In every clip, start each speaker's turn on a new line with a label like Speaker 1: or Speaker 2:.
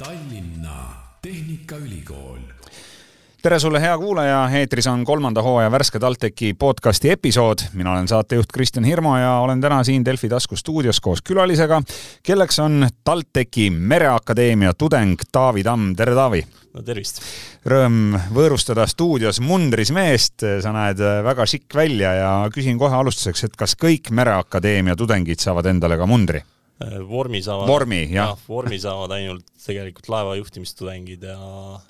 Speaker 1: Tallinna Tehnikaülikool
Speaker 2: tere sulle, hea kuulaja, eetris on kolmanda hooaja värske TalTechi podcasti episood. mina olen saatejuht Kristjan Hirmu ja olen täna siin Delfi tasku stuudios koos külalisega, kelleks on TalTechi Mereakadeemia tudeng Taavi Tamm, tere Taavi!
Speaker 3: no tervist!
Speaker 2: Rõõm võõrustada stuudios mundris meest, sa näed väga šikk välja ja küsin kohe alustuseks, et kas kõik Mereakadeemia tudengid saavad endale ka mundri?
Speaker 3: Äh, vormi saavad,
Speaker 2: vormi, jah ja,.
Speaker 3: vormi saavad ainult tegelikult laeva juhtimistudengid ja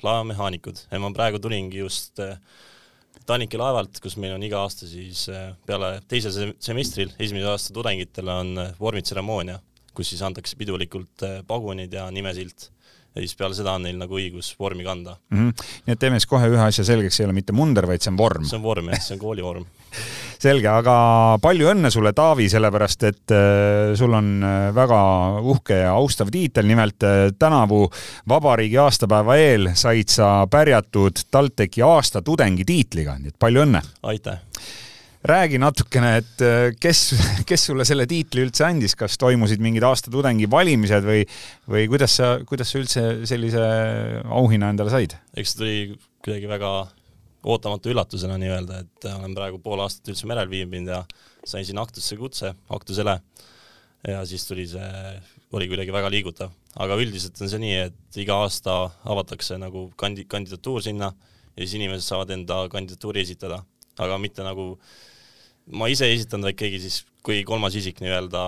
Speaker 3: laevamehaanikud ja ma praegu tulingi just äh, Tallink laevalt, kus meil on iga aasta siis äh, peale teisel semestril esimese aasta tudengitele on vormitseremoonia, kus siis antakse pidulikult pagunid ja nimesilt ja siis peale seda on neil nagu õigus vormi kanda
Speaker 2: mm. -hmm. nii et teeme siis kohe ühe asja selgeks, see ei ole mitte munder, vaid see on vorm.
Speaker 3: see on vorm jah, see on koolivorm
Speaker 2: selge, aga palju õnne sulle, Taavi, sellepärast et äh, sul on äh, väga uhke ja austav tiitel, nimelt äh, tänavu vabariigi aastapäeva eel said sa pärjatud TalTechi aasta tudengi tiitliga, nii et palju õnne!
Speaker 3: aitäh!
Speaker 2: räägi natukene, et kes, kes sulle selle tiitli üldse andis, kas toimusid mingid aasta tudengi valimised või, või kuidas sa, kuidas sa üldse sellise auhinna endale said?
Speaker 3: eks see tuli kuidagi väga ootamatu üllatusena nii-öelda, et olen praegu pool aastat üldse merel viibinud ja sain siin Aktusse kutse, Aktusele, ja siis tuli see, oli kuidagi väga liigutav. aga üldiselt on see nii, et iga aasta avatakse nagu kandi-, kandidatuur sinna ja siis inimesed saavad enda kandidatuuri esitada, aga mitte nagu äh, ma ise ei esitanud, vaid keegi siis, kui kolmas isik nii-öelda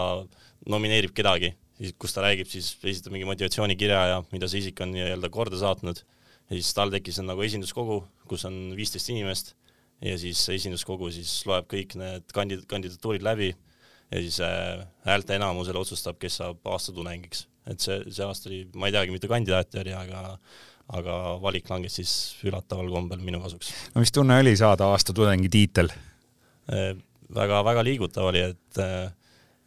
Speaker 3: nomineerib kedagi, siis kus ta räägib, siis esitab mingi motivatsioonikirja ja mida see isik on nii-öelda korda saatnud ja siis tal tekkis nagu esinduskogu, kus on viisteist inimest ja siis esinduskogu siis loeb kõik need kandid-, kandidatuurid läbi ja siis äh, häälte enamusel otsustab, kes saab aasta tudengiks. et see, see aasta oli, ma ei teagi, mitu kandidaati oli, aga aga valik langes siis üllataval kombel minu kasuks.
Speaker 2: no mis tunne oli saada aasta tudengi tiitel?
Speaker 3: väga-väga äh, liigutav oli, et äh,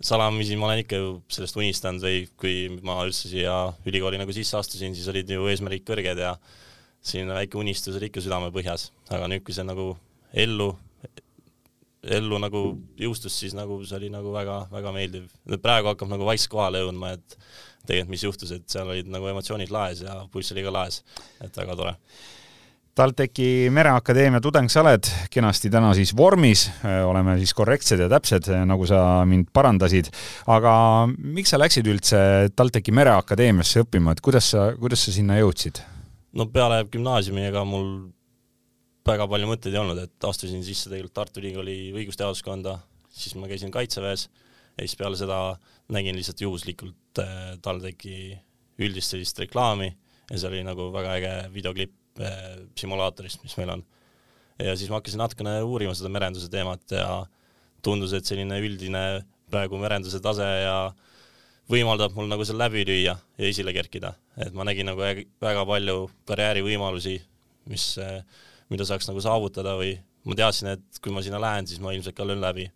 Speaker 3: salamisi ma olen ikka ju sellest unistanud või kui ma üldse siia ülikooli nagu sisse astusin, siis olid ju eesmärgid kõrged ja selline väike unistus oli ikka südamepõhjas, aga nüüd, kui see nagu ellu, ellu nagu jõustus, siis nagu see oli nagu väga-väga meeldiv. praegu hakkab nagu vaikselt kohale jõudma, et tegelikult mis juhtus, et seal olid nagu emotsioonid laes ja pulss oli ka laes, et väga tore.
Speaker 2: TalTechi Mereakadeemia tudeng sa oled, kenasti täna siis vormis, oleme siis korrektsed ja täpsed, nagu sa mind parandasid, aga miks sa läksid üldse TalTechi Mereakadeemiasse õppima, et kuidas sa, kuidas sa sinna jõudsid?
Speaker 3: No peale gümnaasiumi ega mul väga palju mõtteid ei olnud, et astusin sisse tegelikult Tartu Ülikooli õigusteaduskonda, siis ma käisin Kaitseväes ja siis peale seda nägin lihtsalt juhuslikult äh, TalTechi üldist sellist reklaami ja see oli nagu väga äge videoklipp Eh, simulaatorist, mis meil on. ja siis ma hakkasin natukene uurima seda merenduse teemat ja tundus, et selline üldine praegu merenduse tase ja võimaldab mul nagu seal läbi lüüa ja esile kerkida, et ma nägin nagu väga palju karjäärivõimalusi, mis, eh, mida saaks nagu saavutada või ma teadsin, et kui ma sinna lähen, siis ma ilmselt ka löön läbi.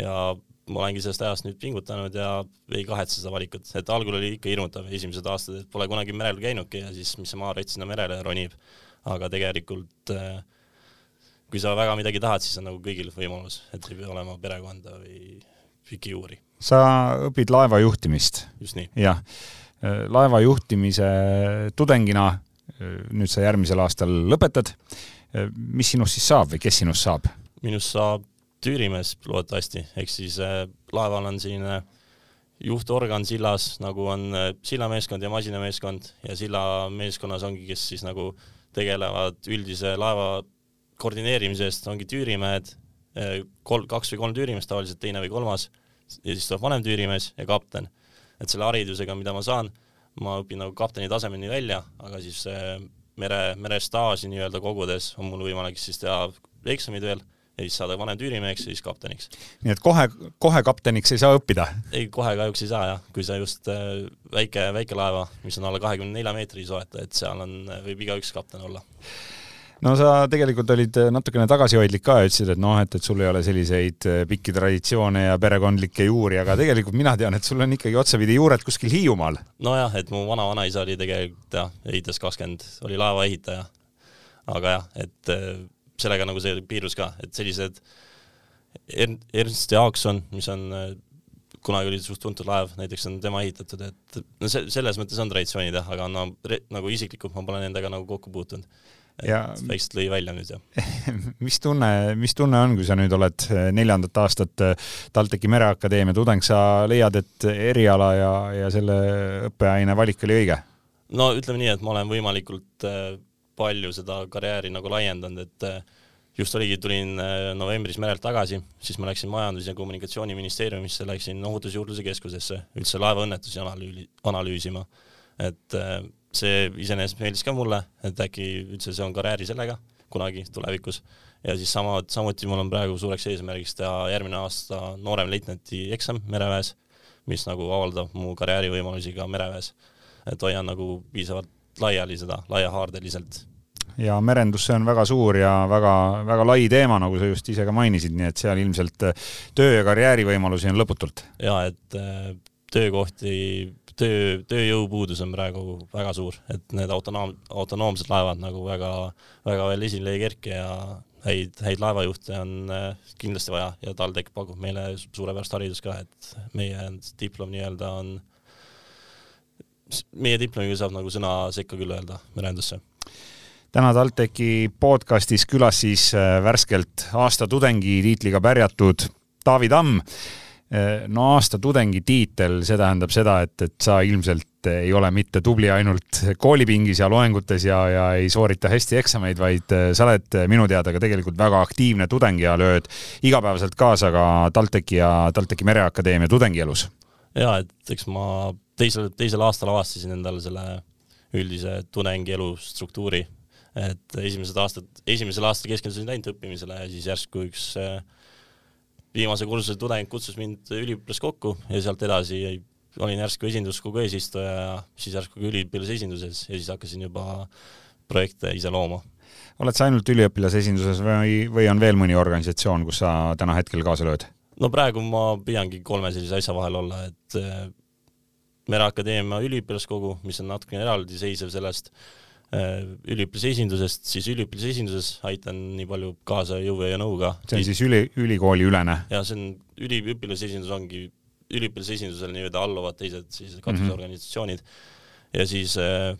Speaker 3: ja ma olengi sellest ajast nüüd pingutanud ja ei kahetse seda valikut, et algul oli ikka hirmutav, esimesed aastad, et pole kunagi merel käinudki ja siis mis see maarett sinna merele ronib. Aga tegelikult äh, kui sa väga midagi tahad, siis on nagu kõigil võimalus, et ei pea olema perekonda või pikki juuri.
Speaker 2: sa õpid laevajuhtimist?
Speaker 3: just nii.
Speaker 2: jah, äh, laevajuhtimise tudengina, äh, nüüd sa järgmisel aastal lõpetad, mis sinust siis saab või kes sinust saab?
Speaker 3: minust saab tüürimees loodetavasti, ehk siis laeval on selline juhtorgan sillas, nagu on sillameeskond ja masinameeskond ja sillameeskonnas ongi, kes siis nagu äh, tegelevad üldise laeva koordineerimise eest, ongi tüürimehed, eh, kolm, kaks või kolm tüürimeest tavaliselt, teine või kolmas, ja siis tuleb vanem tüürimees ja kapten. et selle haridusega, mida ma saan, ma õpin nagu kapteni tasemeni välja, aga siis mere, merestaaži nii-öelda kogudes on mul võimalik siis teha eksamid veel ja siis saada vanem tüürimeheks ja siis kapteniks.
Speaker 2: nii et kohe, kohe kapteniks ei saa õppida?
Speaker 3: ei, kohe kahjuks ei saa jah, kui sa just äh, väike, väikelaeva, mis on alla kahekümne nelja meetri soeta, et seal on, võib igaüks kapten olla
Speaker 2: no sa tegelikult olid natukene tagasihoidlik ka ütlesid, et noh, et, et sul ei ole selliseid äh, pikki traditsioone ja perekondlikke juuri, aga tegelikult mina tean, et sul on ikkagi otsapidi juured kuskil Hiiumaal.
Speaker 3: nojah, et mu vana-vanaisa oli tegelikult jah, ehitas kakskümmend, oli laevaehitaja. aga jah, et äh, sellega nagu see piirus ka, et sellised Ernst Jaakson, mis on äh, kunagi oli suht tuntud laev, näiteks on tema ehitatud, et no see, selles mõttes on traditsioonid jah, aga no re, nagu isiklikult ma pole nendega nagu kokku puutunud.
Speaker 2: Ja-
Speaker 3: et väikselt lõi välja nüüd ja
Speaker 2: mis tunne, mis tunne on, kui sa nüüd oled neljandat aastat TalTechi Mereakadeemia tudeng, sa leiad, et eriala ja, ja selle õppeaine valik oli õige?
Speaker 3: no ütleme nii, et ma olen võimalikult äh, palju seda karjääri nagu laiendanud, et äh, just oligi, tulin äh, novembris merelt tagasi, siis ma läksin Majandus- ja Kommunikatsiooniministeeriumisse, läksin Ohutusjuurdluse Keskusesse üldse laevaõnnetusi analüüli-, analüüsima. et see iseenesest meeldis ka mulle, et äkki üldse seon karjääri sellega kunagi tulevikus. ja siis sama, samuti mul on praegu suureks eesmärgiks teha järgmine aasta nooremleitnanti eksam mereväes, mis nagu avaldab mu karjäärivõimalusi ka mereväes. et hoian nagu piisavalt laiali seda, laiahaardeliselt.
Speaker 2: ja merendus, see on väga suur ja väga, väga lai teema, nagu sa just ise ka mainisid, nii et seal ilmselt töö ja karjäärivõimalusi on lõputult.
Speaker 3: ja et äh, töökohti töö, tööjõupuudus on praegu väga suur, et need autonoom, autonoomsed laevad nagu väga, väga veel esile ei kerki ja häid, häid laevajuhte on äh, kindlasti vaja ja TalTech pakub meile suurepärast haridust ka, et meie diplom nii-öelda on, meie diplomiga saab nagu sõna sekka küll öelda merendusse.
Speaker 2: Täna TalTechi podcastis külas siis äh, värskelt aasta tudengi tiitliga pärjatud Taavi Tamm no aasta tudengi tiitel, see tähendab seda, et, et sa ilmselt ei ole mitte tubli ainult koolipingis ja loengutes ja, ja ei soorita hästi eksameid, vaid äh, sa oled minu teada ka tegelikult väga aktiivne tudeng ja lööd igapäevaselt kaasa ka TalTechi ja TalTechi Mereakadeemia tudengielus.
Speaker 3: ja et eks ma teisel, teisel aastal avastasin endale selle üldise tudengielu struktuuri, et esimesed aastad, esimesel aastal keskendusin ainult õppimisele ja siis järsku üks äh, viimase kursuse tudeng kutsus mind üliõpilas kokku ja sealt edasi olin järsku esinduskogu eesistuja ja siis järsku ka üliõpilase esinduses ja siis hakkasin juba projekte ise looma.
Speaker 2: oled sa ainult üliõpilase esinduses või, või on veel mõni organisatsioon, kus sa täna hetkel kaasa lööd?
Speaker 3: no praegu ma püüangi kolme sellise asja vahel olla, et eh, Mereakadeemia üliõpilaskogu, mis on natukene eraldiseisev sellest, üliõpilase esindusest, siis üliõpilase esinduses aitan nii palju kaasa jõu ja nõuga.
Speaker 2: see on siis üli, ülikooli ülene?
Speaker 3: ja see on üliõpilase esindus ongi, üliõpilase esindusele nii-öelda alluvad teised siis katusorganisatsioonid mm -hmm. ja siis äh,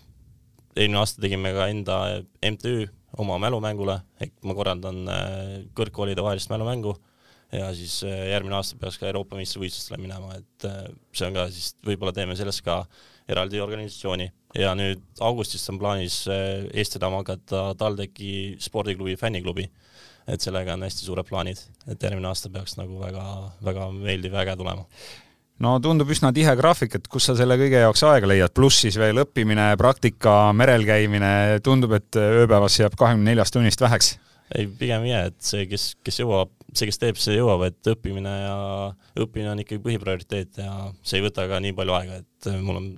Speaker 3: eelmine aasta tegime ka enda MTÜ oma mälumängule, ehk ma korraldan äh, kõrgkoolide vahelist mälumängu ja siis äh, järgmine aasta peaks ka Euroopa meistrivõistlustele minema, et äh, see on ka siis, võib-olla teeme sellest ka eraldi organisatsiooni. Ja nüüd augustist on plaanis äh, eest vedama hakata TalTechi spordiklubi fänniklubi. et sellega on hästi suured plaanid, et järgmine aasta peaks nagu väga-väga meeldiv ja äge tulema.
Speaker 2: No tundub üsna tihe graafik, et kus sa selle kõige jaoks aega leiad, pluss siis veel õppimine, praktika, merel käimine, tundub, et ööpäevas jääb kahekümne neljast tunnist väheks.
Speaker 3: Ei, pigem ei jää, et see, kes, kes jõuab, see, kes teeb, see jõuab, et õppimine ja õppimine on ikkagi põhiprioriteet ja see ei võta ka nii palju aega, et mul on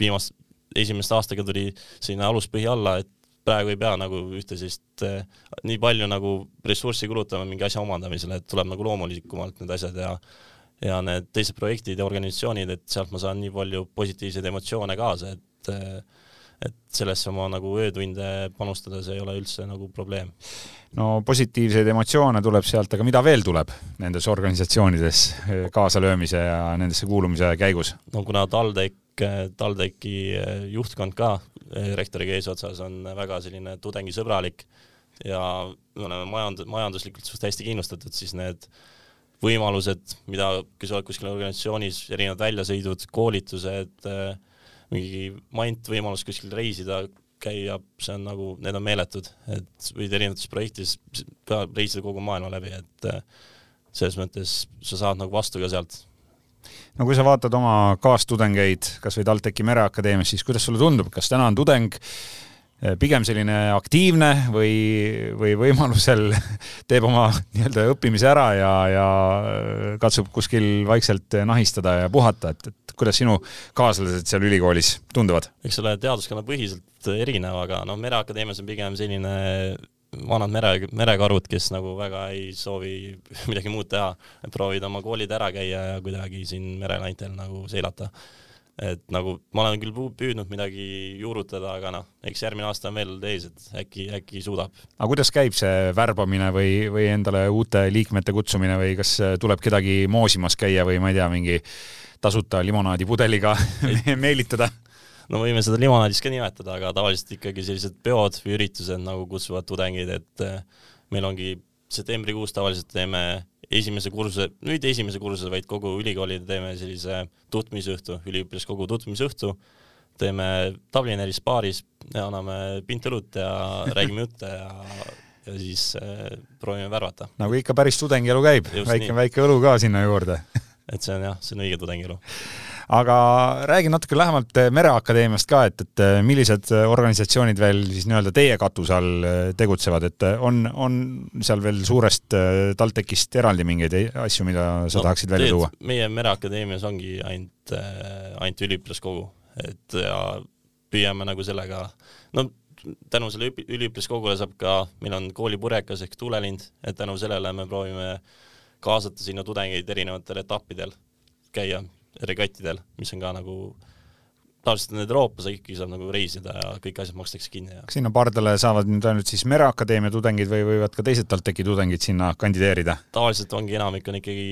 Speaker 3: viimast, esimeste aastaga tuli selline aluspõhi alla, et praegu ei pea nagu ühte sellist eh, nii palju nagu ressurssi kulutama mingi asja omandamisele, et tuleb nagu loomulikumalt need asjad ja ja need teised projektid ja organisatsioonid, et sealt ma saan nii palju positiivseid emotsioone kaasa, et eh, et sellesse oma nagu öötunde panustada, see ei ole üldse nagu probleem.
Speaker 2: no positiivseid emotsioone tuleb sealt, aga mida veel tuleb nendes organisatsioonides eh, kaasalöömise ja nendesse kuulumise käigus?
Speaker 3: no kuna TalTech, TalTechi eh, juhtkond ka rektoriga eesotsas on väga selline tudengisõbralik ja me oleme majand-, majanduslikult suht hästi kindlustatud, siis need võimalused, mida, kui sa oled kuskil organisatsioonis, erinevad väljasõidud, koolitused äh,, mingi mant võimalus kuskil reisida, käia, see on nagu, need on meeletud, et võid erinevates projektides ka reisida kogu maailma läbi, et äh, selles mõttes sa saad nagu vastu ka sealt.
Speaker 2: no kui sa vaatad oma kaastudengeid kas või TalTechi Mereakadeemias, siis kuidas sulle tundub, kas täna on tudeng pigem selline aktiivne või, või võimalusel teeb oma nii-öelda õppimise ära ja, ja äh, katsub kuskil vaikselt nahistada ja puhata, et, et kuidas sinu kaaslased seal ülikoolis tunduvad?
Speaker 3: eks ole, teaduskonna põhiselt erinev, aga noh, Mereakadeemias on pigem selline vanad mere, merekarud, kes nagu väga ei soovi midagi muud teha, proovid oma koolid ära käia ja kuidagi siin merelaintel nagu seilata. Et nagu ma olen küll püüdnud midagi juurutada, aga noh, eks järgmine aasta on veel ees, et äkki, äkki suudab.
Speaker 2: aga kuidas käib see värbamine või, või endale uute liikmete kutsumine või kas tuleb kedagi moosimas käia või ma ei tea, mingi tasuta limonaadipudeliga meelitada?
Speaker 3: no võime seda limonaadiks ka nimetada, aga tavaliselt ikkagi sellised peod või üritused nagu kutsuvad tudengeid, et eh, meil ongi septembrikuus tavaliselt teeme esimese kursuse, nüüd esimese kursuse, vaid kogu ülikoolile teeme sellise tutvumisõhtu, üliõpilaskogu tutvumisõhtu, teeme Dublineris baaris ja anname pintõlut ja räägime jutte ja ja siis äh, proovime värvata.
Speaker 2: nagu ikka päris tudengielu käib, väike, väike õlu ka sinna juurde.
Speaker 3: Et see on jah, see on õige tudengielu
Speaker 2: aga räägi natuke lähemalt eh, Mereakadeemiast ka, et, et eh, millised eh, organisatsioonid veel siis nii-öelda teie katuse all tegutsevad, et on, on seal veel suurest TalTechist eraldi mingeid asju, mida sa no, tahaksid välja tuua?
Speaker 3: meie Mereakadeemias ongi ainult, ainult üliõpilaskogu, et ja püüame nagu sellega, no tänu selle üliõpilaskogule saab ka, meil on koolipurekas ehk tuulelind, et tänu sellele me proovime kaasata sinna tudengeid erinevatel etappidel, käia regattidel, mis on ka nagu tavaliselt need Euroopas ikkagi saab nagu reisida ja kõik asjad makstakse kinni ja.
Speaker 2: kas sinna pardale saavad nüüd ainult siis Mereakadeemia tudengid või võivad ka teised TalTechi tudengid sinna kandideerida?
Speaker 3: tavaliselt ongi enamik on ikkagi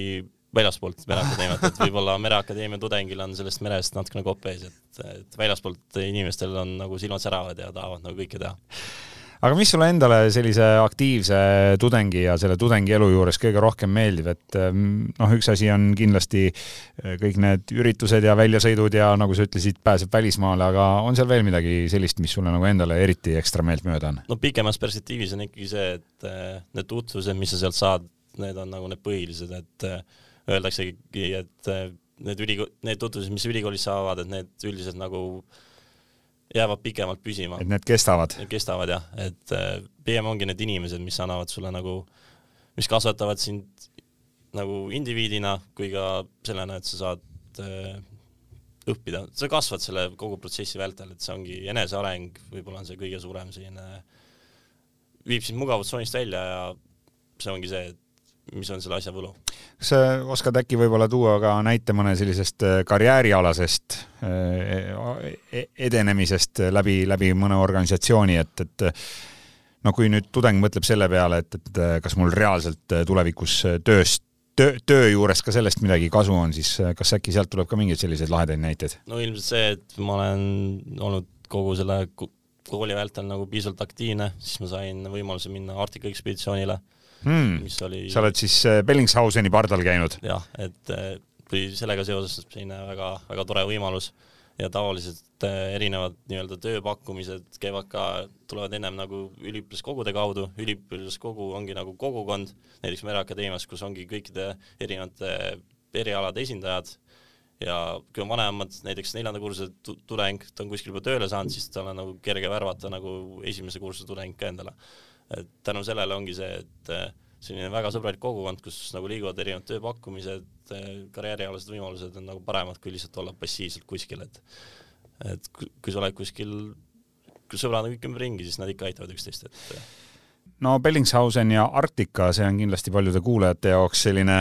Speaker 3: väljaspoolt Mereakadeemiat, et võib-olla Mereakadeemia tudengil on sellest merest natukene kopp ees, et, et väljaspoolt inimestel on nagu silmad säravad ja tahavad nagu kõike teha
Speaker 2: aga mis sulle endale sellise aktiivse tudengi ja selle tudengielu juures kõige rohkem meeldib, et mm, noh, üks asi on kindlasti eh, kõik need üritused ja väljasõidud ja nagu sa ütlesid, pääseb välismaale, aga on seal veel midagi sellist, mis sulle nagu endale eriti ekstra meeltmööda on?
Speaker 3: no pikemas perspektiivis on ikkagi see, et eh, need tutvused, mis sa sealt saad, need on nagu need põhilised, et eh, öeldaksegi, et need ülikool, need tutvused, mis ülikoolis saavad, et need üldiselt nagu äh, jäävad pikemalt püsima.
Speaker 2: et need kestavad?
Speaker 3: kestavad jah, et äh, pigem ongi need inimesed, mis annavad sulle nagu, mis kasvatavad sind nagu indiviidina kui ka sellena, et sa saad äh, õppida, sa kasvad selle kogu protsessi vältel, et see ongi eneseareng, võib-olla on see kõige suurem selline, viib sind mugavustsoonist välja ja see ongi see, et mis on selle asja võlu.
Speaker 2: kas sa oskad äkki võib-olla tuua ka näite mõne sellisest äh, karjäärialasest äh, e-, edenemisest läbi, läbi mõne organisatsiooni, et, et no kui nüüd tudeng mõtleb selle peale, et, et kas mul reaalselt tulevikus tööst töö, töö juures ka sellest midagi kasu on, siis kas äkki sealt tuleb ka mingeid selliseid lahedaid näiteid?
Speaker 3: no ilmselt see, et ma olen olnud kogu selle kooli vältel nagu piisavalt aktiivne, siis ma sain võimaluse minna Arktika ekspeditsioonile
Speaker 2: hmm. mis oli sa oled siis äh, Bellingshauseni pardal käinud?
Speaker 3: jah, et tuli äh, sellega seoses selline väga, väga tore võimalus ja tavaliselt äh, erinevad nii-öelda tööpakkumised käivad ka, tulevad ennem nagu üliõpilaskogude kaudu, üliõpilaskogu ongi nagu kogukond, näiteks Mereakadeemias, kus ongi kõikide erinevate erialade esindajad ja kui on vanemad, näiteks neljanda kursuse tudeng, ta on kuskil juba tööle saanud, siis tal on nagu kerge värvata nagu esimese kursuse tudeng ka endale et tänu sellele ongi see, et äh, selline väga sõbralik kogukond, kus nagu liiguvad erinevad tööpakkumised, äh, karjäärialased võimalused on nagu paremad kui lihtsalt olla passiivselt kuskil, et et kui sa oled kuskil, kui sõbrad on kõik ümberringi, siis nad ikka aitavad üksteist, et äh.
Speaker 2: no Bellingshausen ja Arktika, see on kindlasti paljude kuulajate jaoks selline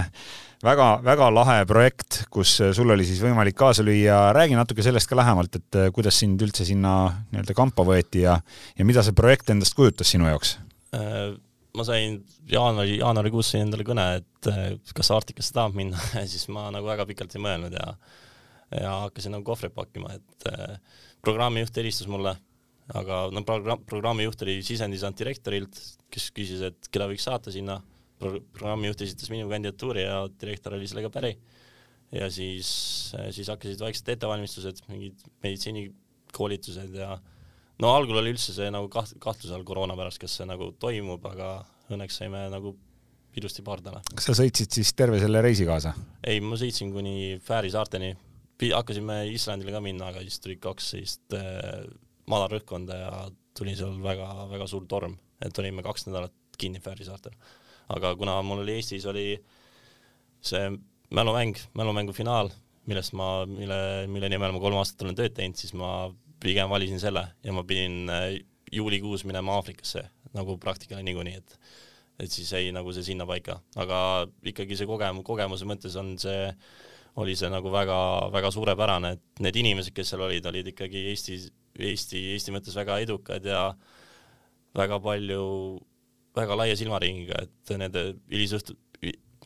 Speaker 2: väga-väga lahe projekt, kus sul oli siis võimalik kaasa lüüa. räägi natuke sellest ka lähemalt, et kuidas sind üldse sinna nii-öelda kampa võeti ja, ja mida see projekt endast kujutas sinu jaoks?
Speaker 3: Äh, ma sain jaanuari, jaanuarikuus sain endale kõne, et äh, kas Arktikasse tahab minna siis ma nagu väga pikalt ei mõelnud ja ja hakkasin nagu kohvreid pakkima, et äh, programmijuht helistas mulle, aga no programm, programmijuht oli sisendisand direktorilt, kes küsis, et keda võiks saata sinna Pro, programmijuht esitas minu kandidatuuri ja direktor oli sellega päri. ja siis, siis hakkasid vaiksed ettevalmistused, mingid meditsiinikoolitused ja äh, no algul oli üldse see nagu kaht-, kahtluse all koroona pärast, kas see nagu toimub, aga õnneks saime nagu ilusti pardale.
Speaker 2: kas sa sõitsid siis terve selle reisi kaasa?
Speaker 3: ei, ma sõitsin kuni Fääri saarteni, hakkasime Islandile ka minna, aga siis tuli kaks sellist äh, madalrõhkkonda ja tuli seal väga-väga suur torm, et olime kaks nädalat kinni Fääri saartel. aga kuna mul oli Eestis oli see mälumäng, mälumängu finaal, millest ma, mille, mille nimel ma kolm aastat olen tööd teinud, siis ma pigem valisin selle ja ma pidin äh, juulikuus minema Aafrikasse nagu praktikale niikuinii, et et siis jäi nagu see sinna paika, aga ikkagi see kogem-, kogemuse mõttes on see, oli see nagu väga-väga suurepärane, et need inimesed, kes seal olid, olid ikkagi Eesti, Eesti, Eesti mõttes väga edukad ja väga palju, väga laia silmaringiga, et nende hilisõhtu,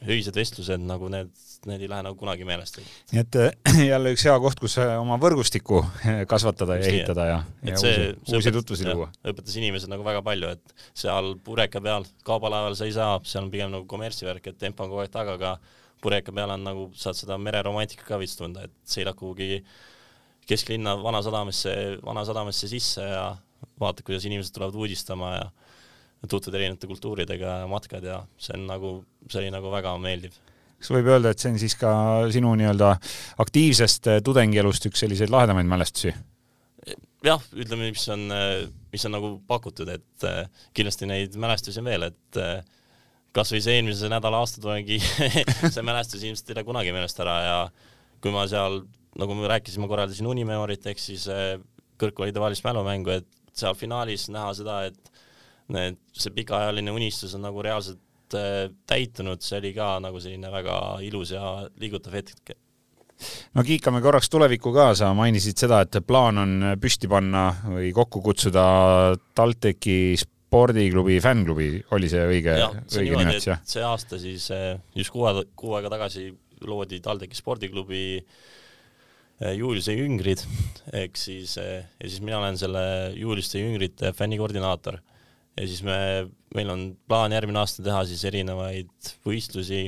Speaker 3: öised vestlused nagu need, need ei lähe nagu kunagi meelest.
Speaker 2: nii et äh, jälle üks hea koht, kus äh, oma võrgustikku äh, kasvatada ja ehitada ja, ja see, uusi, see uusi tutvusi luua.
Speaker 3: õpetas inimesed nagu väga palju, et seal pureka peal, kaubalaeval sa ei saa, seal on pigem nagu kommertsivärk, et tempo on kogu aeg taga, aga pureka peal on nagu, saad seda mereromantika ka veits tunda, et sõidad kuhugi kesklinna Vanasadamasse, Vanasadamasse sisse ja vaatad, kuidas inimesed tulevad uudistama ja tutvud erinevate kultuuridega ja matkad ja see on nagu, see oli nagu väga meeldiv.
Speaker 2: kas võib öelda, et see on siis ka sinu nii-öelda aktiivsest eh, tudengielust üks selliseid lahedamaid mälestusi?
Speaker 3: jah, ütleme, mis on, eh, mis on nagu pakutud, et eh, kindlasti neid mälestusi on veel, et kasvõi see eelmise nädala aastatudengi see mälestus ilmselt ei lähe kunagi meelest ära ja kui ma seal, nagu me rääkisime, korraldasin Unimemorit ehk siis kõrgkoolide vahelist mälumängu, et seal finaalis näha seda, et need, see pikaajaline unistus on nagu reaalselt äh, täitunud, see oli ka nagu selline väga ilus ja liigutav hetk.
Speaker 2: no kiikame korraks tulevikku ka, sa mainisid seda, et plaan on püsti panna või kokku kutsuda TalTechi spordiklubi fännklubi, oli see õige, õige nimetus, jah?
Speaker 3: see aasta siis äh, just kuu, kuu aega tagasi loodi TalTechi spordiklubi äh, Juliuse Jüngrid ehk siis ja siis mina olen selle Juliuste Jüngrite fännikoordinaator ja siis me, meil on plaan järgmine aasta teha siis erinevaid võistlusi,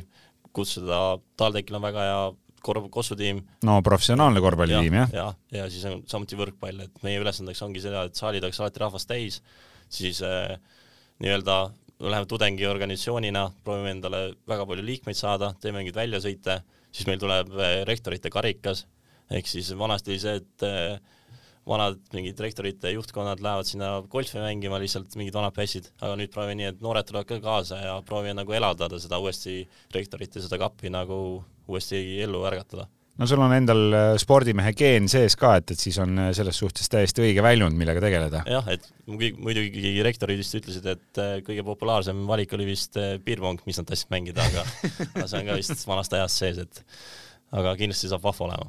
Speaker 3: kutsuda, TalTechil on väga hea korv-, kossutiim.
Speaker 2: no professionaalne korvpallitiim
Speaker 3: ja,, jah? ja, ja siis on samuti võrkpall, et meie ülesandeks ongi seda, et saalid oleks alati rahvast täis, siis äh, nii-öelda me läheme tudengiorganisatsioonina, proovime endale väga palju liikmeid saada, teeme mingeid väljasõite, siis meil tuleb äh, rektorite karikas, ehk siis vanasti oli see, et äh, vanad mingid rektorite juhtkonnad lähevad sinna golfi mängima, lihtsalt mingid vanad pässid, aga nüüd proovime nii, et noored tulevad ka kaasa ja proovime nagu elavdada seda uuesti, rektorite seda kappi nagu uuesti ellu ärgatada.
Speaker 2: No sul on endal äh, spordimehe geen sees ka, et, et siis on äh, selles suhtes täiesti õige väljund, millega tegeleda.
Speaker 3: jah, et muidugi rektorid vist ütlesid, et äh, kõige populaarsem valik oli vist piirpong, mis nad tahtsid mängida, aga aga see on ka vist vanast ajast sees, et aga kindlasti saab vahva olema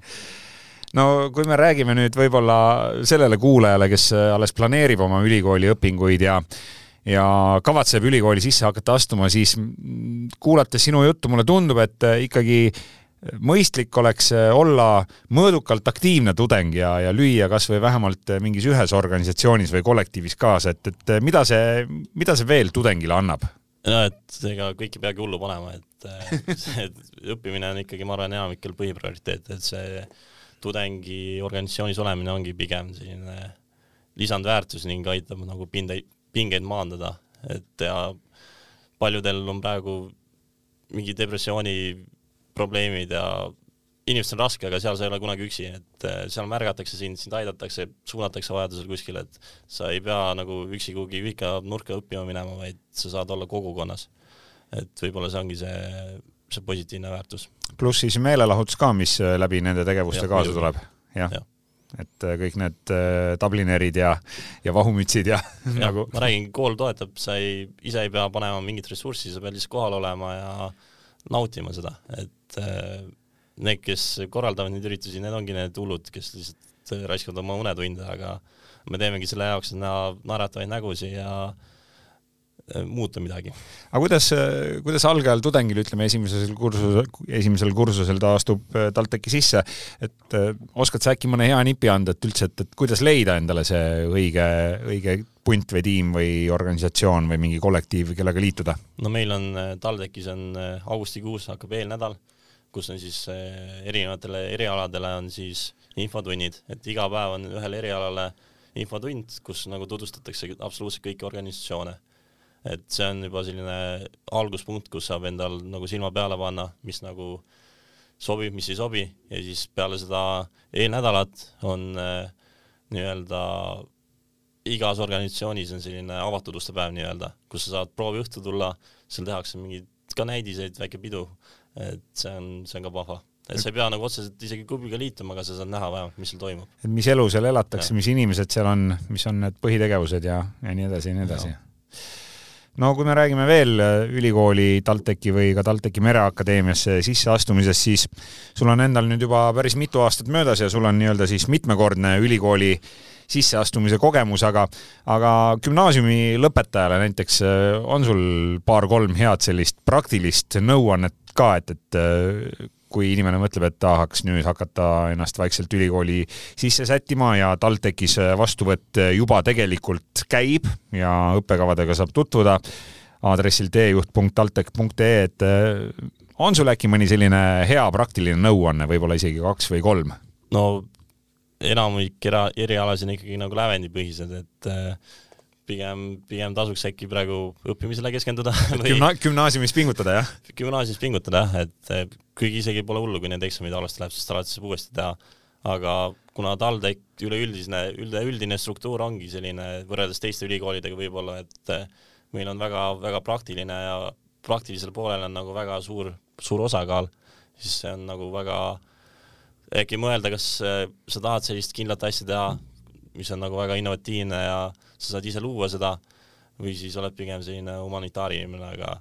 Speaker 2: no kui me räägime nüüd võib-olla sellele kuulajale, kes alles planeerib oma ülikooli õpinguid ja ja kavatseb ülikooli sisse hakata astuma, siis kuulates sinu juttu, mulle tundub, et ikkagi mõistlik oleks olla mõõdukalt aktiivne tudeng ja, ja lüüa kas või vähemalt mingis ühes organisatsioonis või kollektiivis kaasa, et, et mida see, mida see veel tudengile annab?
Speaker 3: no et ega kõik ei peagi hullu panema, et õppimine on ikkagi, ma arvan, enamikel põhiprioriteet, et see tudengi organisatsioonis olemine ongi pigem selline lisandväärtus ning aitab nagu pindeid, pingeid maandada, et ja paljudel on praegu mingi depressiooni probleemid ja inimestel on raske, aga seal sa ei ole kunagi üksi, et eh, seal märgatakse sind, sind aidatakse, suunatakse vajadusel kuskile, et sa ei pea nagu üksi kuhugi vihka nurka õppima minema, vaid sa saad olla kogukonnas. et võib-olla see ongi see see positiivne väärtus.
Speaker 2: pluss siis meelelahutus ka, mis äh, läbi nende tegevuste ja, kaasa tuleb, jah ja. et äh, kõik need äh, tablinerid ja, ja vahumütsid ja, ja nagu.
Speaker 3: ma räägin, kool toetab, sa ei, ise ei pea panema mingit ressurssi, sa pead lihtsalt kohal olema ja nautima seda, et need, kes korraldavad neid üritusi, need ongi need hullud, kes lihtsalt raiskavad oma unetunde, aga me teemegi selle jaoks, näha naeratavaid nägusid ja Äh, muuta midagi.
Speaker 2: aga kuidas, äh, kuidas algajal tudengil, ütleme esimesel kursusel, esimesel kursusel ta astub äh, TalTechi sisse, et oskad sa äkki mõne hea nipi anda, et üldse, et, et kuidas leida endale see õige, õige punt või tiim või organisatsioon või mingi kollektiiv, kellega liituda?
Speaker 3: no meil on TalTechis on augustikuus hakkab eelnädal, kus on siis erinevatele erialadele on siis infotunnid, et iga päev on ühele erialale infotund, kus nagu tutvustatakse absoluutselt kõiki organisatsioone et see on juba selline alguspunkt, kus saab endal nagu silma peale panna, mis nagu sobib, mis ei sobi. Ja siis peale seda eelnädalat on äh, nii-öelda igas organisatsioonis on selline avatud uste päev nii-öelda, kus sa saad prooviõhtu tulla, seal tehakse mingeid ka näidiseid, väike pidu, et see on, see on ka vahva. Et sa ei pea nagu otseselt isegi klubiga liituma, aga sa saad näha vähemalt, mis seal toimub.
Speaker 2: et mis elu seal elatakse, mis inimesed seal on, mis on need põhitegevused ja, ja nii edasi ja nii edasi no kui me räägime veel äh, ülikooli TalTechi või ka TalTechi Mereakadeemiasse sisseastumisest, siis sul on endal nüüd juba päris mitu aastat möödas ja sul on nii-öelda siis mitmekordne ülikooli sisseastumise kogemus, aga aga gümnaasiumi lõpetajale näiteks äh, on sul paar-kolm head sellist praktilist nõuannet ka, et, et äh, kui inimene mõtleb, et tahaks nüüd hakata ennast vaikselt ülikooli sisse sättima ja TalTechis vastuvõtt juba tegelikult käib ja õppekavadega saab tutvuda aadressil teejuht.taltech.ee, et eh, on sul äkki mõni selline hea praktiline nõuanne, võib-olla isegi kaks või kolm?
Speaker 3: no enamik erialasid on ikkagi nagu lävendipõhised, et äh, pigem, pigem tasuks äkki praegu õppimisele keskenduda
Speaker 2: või Gümna-, gümnaasiumis pingutada, jah?
Speaker 3: gümnaasiumis pingutada jah, et kuigi isegi pole hullu, kui need eksamid halvasti läheb, sest alati saab uuesti teha, aga kuna TalTech üleüldisene, ülde, üldine struktuur ongi selline võrreldes teiste ülikoolidega võib-olla, et meil on väga, väga praktiline ja praktilisel poolel on nagu väga suur, suur osakaal, siis see on nagu väga äkki mõelda, kas sa tahad sellist kindlat asja teha, mis on nagu väga innovatiivne ja sa saad ise luua seda või siis oled pigem selline humanitaarinimene, aga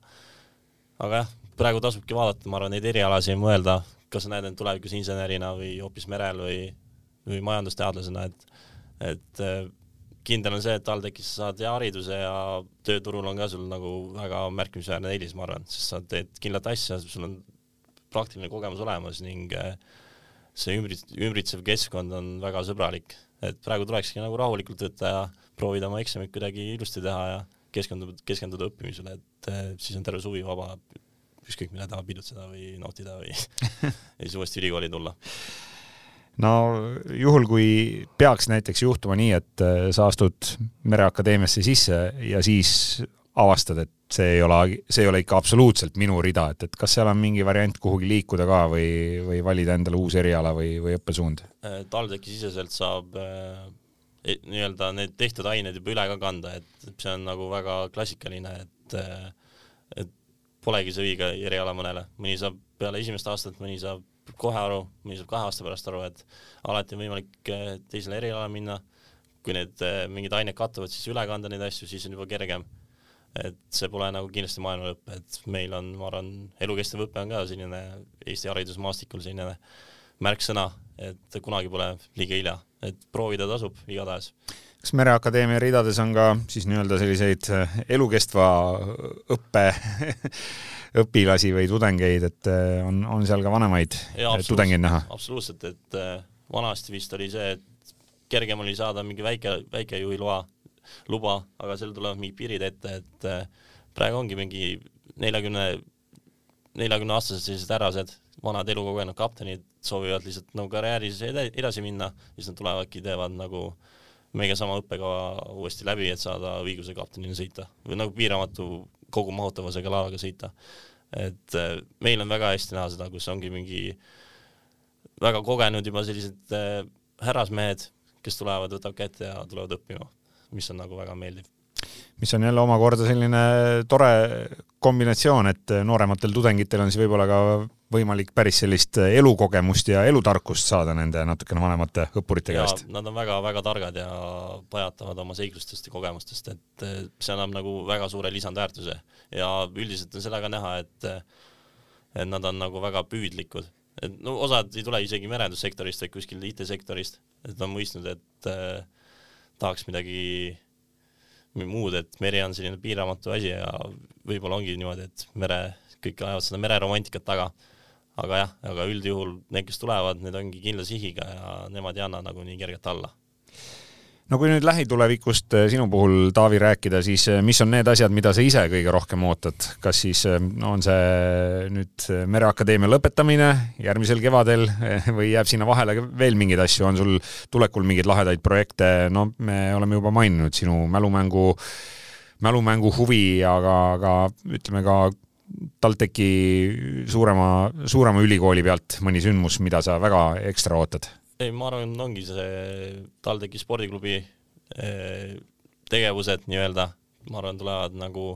Speaker 3: aga jah, praegu tasubki vaadata, ma arvan, neid erialasid mõelda, kas sa näed end tulevikus insenerina või hoopis merel või, või majandusteadlasena, et et äh, kindel on see, et TalTechis sa saad hea hariduse ja tööturul on ka sul nagu väga märkimisväärne eelis, ma arvan, sest sa teed kindlat asja, sul on praktiline kogemus olemas ning äh, see ümbrit-, ümbritsev keskkond on väga sõbralik et praegu tulekski nagu rahulikult võtta ja proovida oma eksamit kuidagi ilusti teha ja keskenduda, keskenduda õppimisele, et eh, siis on terve suvi vaba, ükskõik mida tahab pidutseda või nautida või ja siis uuesti ülikooli tulla.
Speaker 2: No juhul, kui peaks näiteks juhtuma nii, et eh, sa astud Mereakadeemiasse sisse ja siis avastad, et see ei ole, see ei ole ikka absoluutselt minu rida, et, et kas seal on mingi variant kuhugi liikuda ka või, või valida endale uus eriala või, või õppesuund?
Speaker 3: Äh, TalTechi siseselt saab äh, e, nii-öelda need tehtud ained juba üle ka kanda, et see on nagu väga klassikaline, et äh, et polegi see õige eriala mõnele, mõni saab peale esimest aastat, mõni saab kohe aru, mõni saab kahe aasta pärast aru, et alati on võimalik teisele erialale minna, kui need mingid ained kattuvad, siis üle kanda neid asju, siis on juba kergem et see pole nagu kindlasti maailma lõpp, et meil on, ma arvan, elukestev õpe on ka selline Eesti haridusmaastikul selline märksõna, et kunagi pole liiga hilja, et proovida tasub igatahes.
Speaker 2: kas Mereakadeemia ridades on ka siis nii-öelda selliseid äh, elukestva õppe õpilasi või tudengeid, et äh, on, on seal ka vanemaid tudengeid näha?
Speaker 3: absoluutselt, et äh, vanasti vist oli see, et kergem oli saada mingi väike, väikejuhi loa luba, aga seal tulevad mingid piirid ette, et äh, praegu ongi mingi neljakümne, neljakümne aastased sellised härrased, vanad elukogenud kaptenid soovivad lihtsalt nagu karjääris edasi minna, siis nad tulevadki, teevad nagu meiega sama õppekava uuesti läbi, et saada õiguse kaptenina sõita või nagu piiramatu kogumahutavusega laevaga sõita. et äh, meil on väga hästi näha seda, kus ongi mingi väga kogenud juba sellised äh, härrasmehed, kes tulevad, võtavad kätte ja tulevad õppima mis on nagu väga meeldiv.
Speaker 2: mis on jälle omakorda selline tore kombinatsioon, et noorematel tudengitel on siis võib-olla ka võimalik päris sellist elukogemust ja elutarkust saada nende natukene vanemate õppurite käest.
Speaker 3: Nad on väga-väga targad ja pajatavad oma seiklustest ja kogemustest, et see annab nagu väga suure lisandväärtuse ja üldiselt on seda ka näha, et et nad on nagu väga püüdlikud, et no osad ei tule isegi merendussektorist, vaid kuskil IT-sektorist, et on mõistnud, et äh, tahaks midagi muud, et meri on selline piiramatu asi ja võib-olla ongi niimoodi, et mere, kõik ajavad seda mereromantikat taga. aga jah, aga üldjuhul need, kes tulevad, need ongi kindla sihiga ja nemad ei anna nagu nii kergelt alla
Speaker 2: no kui nüüd lähitulevikust eh, sinu puhul, Taavi, rääkida, siis eh, mis on need asjad, mida sa ise kõige rohkem ootad, kas siis no eh, on see nüüd Mereakadeemia lõpetamine järgmisel kevadel või jääb sinna vahele veel mingeid asju, on sul tulekul mingeid lahedaid projekte, no me oleme juba maininud sinu mälumängu, mälumängu huvi, aga, aga ütleme ka TalTechi suurema, suurema ülikooli pealt mõni sündmus, mida sa väga ekstra ootad
Speaker 3: ei, ma arvan, ongi see TalTechi spordiklubi eh, tegevused nii-öelda, ma arvan, tulevad nagu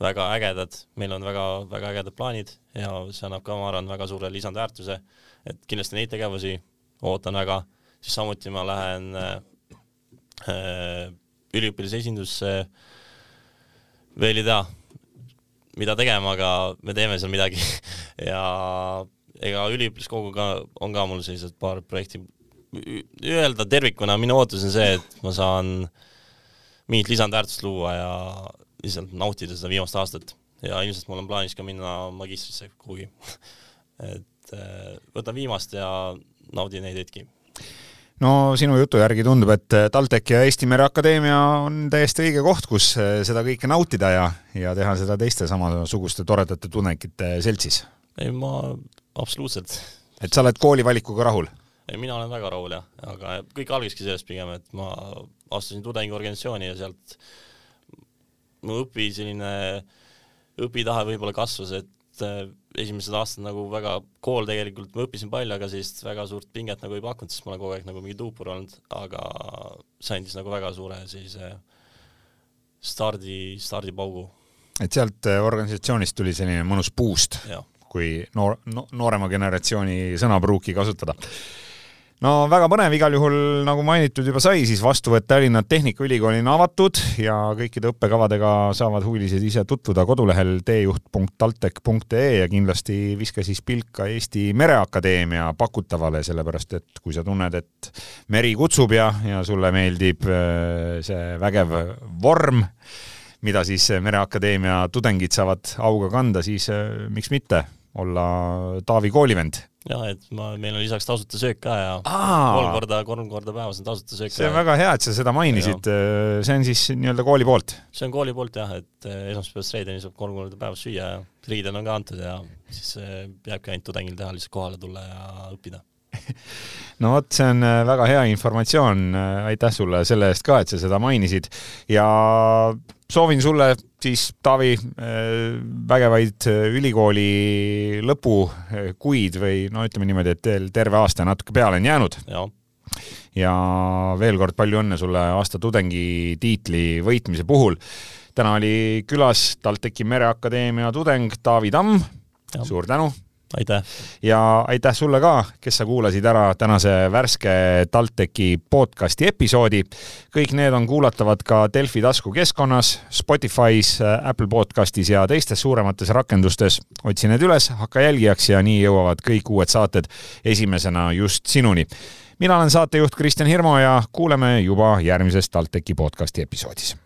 Speaker 3: väga ägedad, meil on väga-väga ägedad plaanid ja see annab ka, ma arvan, väga suure lisandväärtuse, et kindlasti neid tegevusi ootan väga, siis samuti ma lähen äh, üliõpilase esindusse veel ei tea, mida tegema, aga me teeme seal midagi. Ja ega üliõpilaskoguga on ka mul sellised paar projekti, öelda tervikuna minu ootus on see, et ma saan mingit lisandväärtust luua ja lihtsalt nautida seda viimast aastat ja ilmselt mul on plaanis ka minna magistrisse kuhugi et äh, võtan viimast ja naudin neid hetki
Speaker 2: no sinu jutu järgi tundub, et TalTech ja Eesti Mereakadeemia on täiesti õige koht, kus äh, seda kõike nautida ja, ja teha seda teiste samasuguste toredate tudengite seltsis.
Speaker 3: ei, ma absoluutselt.
Speaker 2: et sa oled koolivalikuga rahul?
Speaker 3: Ei, mina olen väga rahul jah, aga kõik algaski sellest pigem, et ma astusin tudengiorganisatsiooni ja sealt mu õpi selline, õpitahe võib-olla kasvas, et äh, esimesed aastad nagu väga, kool tegelikult, ma õppisin palju, aga sellist väga suurt pinget nagu ei pakkunud, sest ma olen kogu aeg nagu mingi tuupur olnud, aga see andis nagu väga suure sellise stardi, stardipaugu.
Speaker 2: et sealt äh, organisatsioonist tuli selline mõnus boost, kui noor no,, noorema generatsiooni sõnapruuki kasutada no väga põnev, igal juhul nagu mainitud juba sai, siis vastuvõtt Tallinna Tehnikaülikooli on avatud ja kõikide õppekavadega saavad huvilised ise tutvuda kodulehel teejuht.taltech.ee ja kindlasti viska siis pilk ka Eesti Mereakadeemia pakutavale, sellepärast et kui sa tunned, et meri kutsub ja, ja sulle meeldib äh, see vägev vorm, mida siis Mereakadeemia tudengid saavad auga kanda, siis äh, miks mitte olla Taavi koolivend
Speaker 3: jah, et ma, meil on lisaks tasuta söök ka ja Aa. kolm korda, kolm korda päevas on tasuta söök.
Speaker 2: see on väga hea, et sa seda mainisid, see on siis nii-öelda kooli poolt?
Speaker 3: see on kooli poolt jah, et eh, esmaspäevast reedeni saab kolm korda päevas süüa ja riided on ka antud ja siis eh, jääbki ainult tudengil teha, lihtsalt kohale tulla ja õppida
Speaker 2: no vot, see on eh, väga hea informatsioon, aitäh sulle selle eest ka, et sa seda mainisid ja soovin sulle siis, Taavi, äh, vägevaid äh, ülikooli lõpukuid või no ütleme niimoodi, et veel terve aasta natuke peale on jäänud. ja veel kord palju õnne sulle aasta tudengi tiitli võitmise puhul. täna oli külas TalTechi Mereakadeemia tudeng Taavi Tamm. suur tänu
Speaker 3: aitäh!
Speaker 2: ja aitäh sulle ka, kes sa kuulasid ära tänase värske TalTechi podcasti episoodi. kõik need on kuulatavad ka Delfi taskukeskkonnas, Spotify's, Apple podcastis ja teistes suuremates rakendustes. otsi need üles, hakka jälgijaks ja nii jõuavad kõik uued saated esimesena just sinuni. mina olen saatejuht Kristjan Hirmu ja kuuleme juba järgmises TalTechi podcasti episoodis.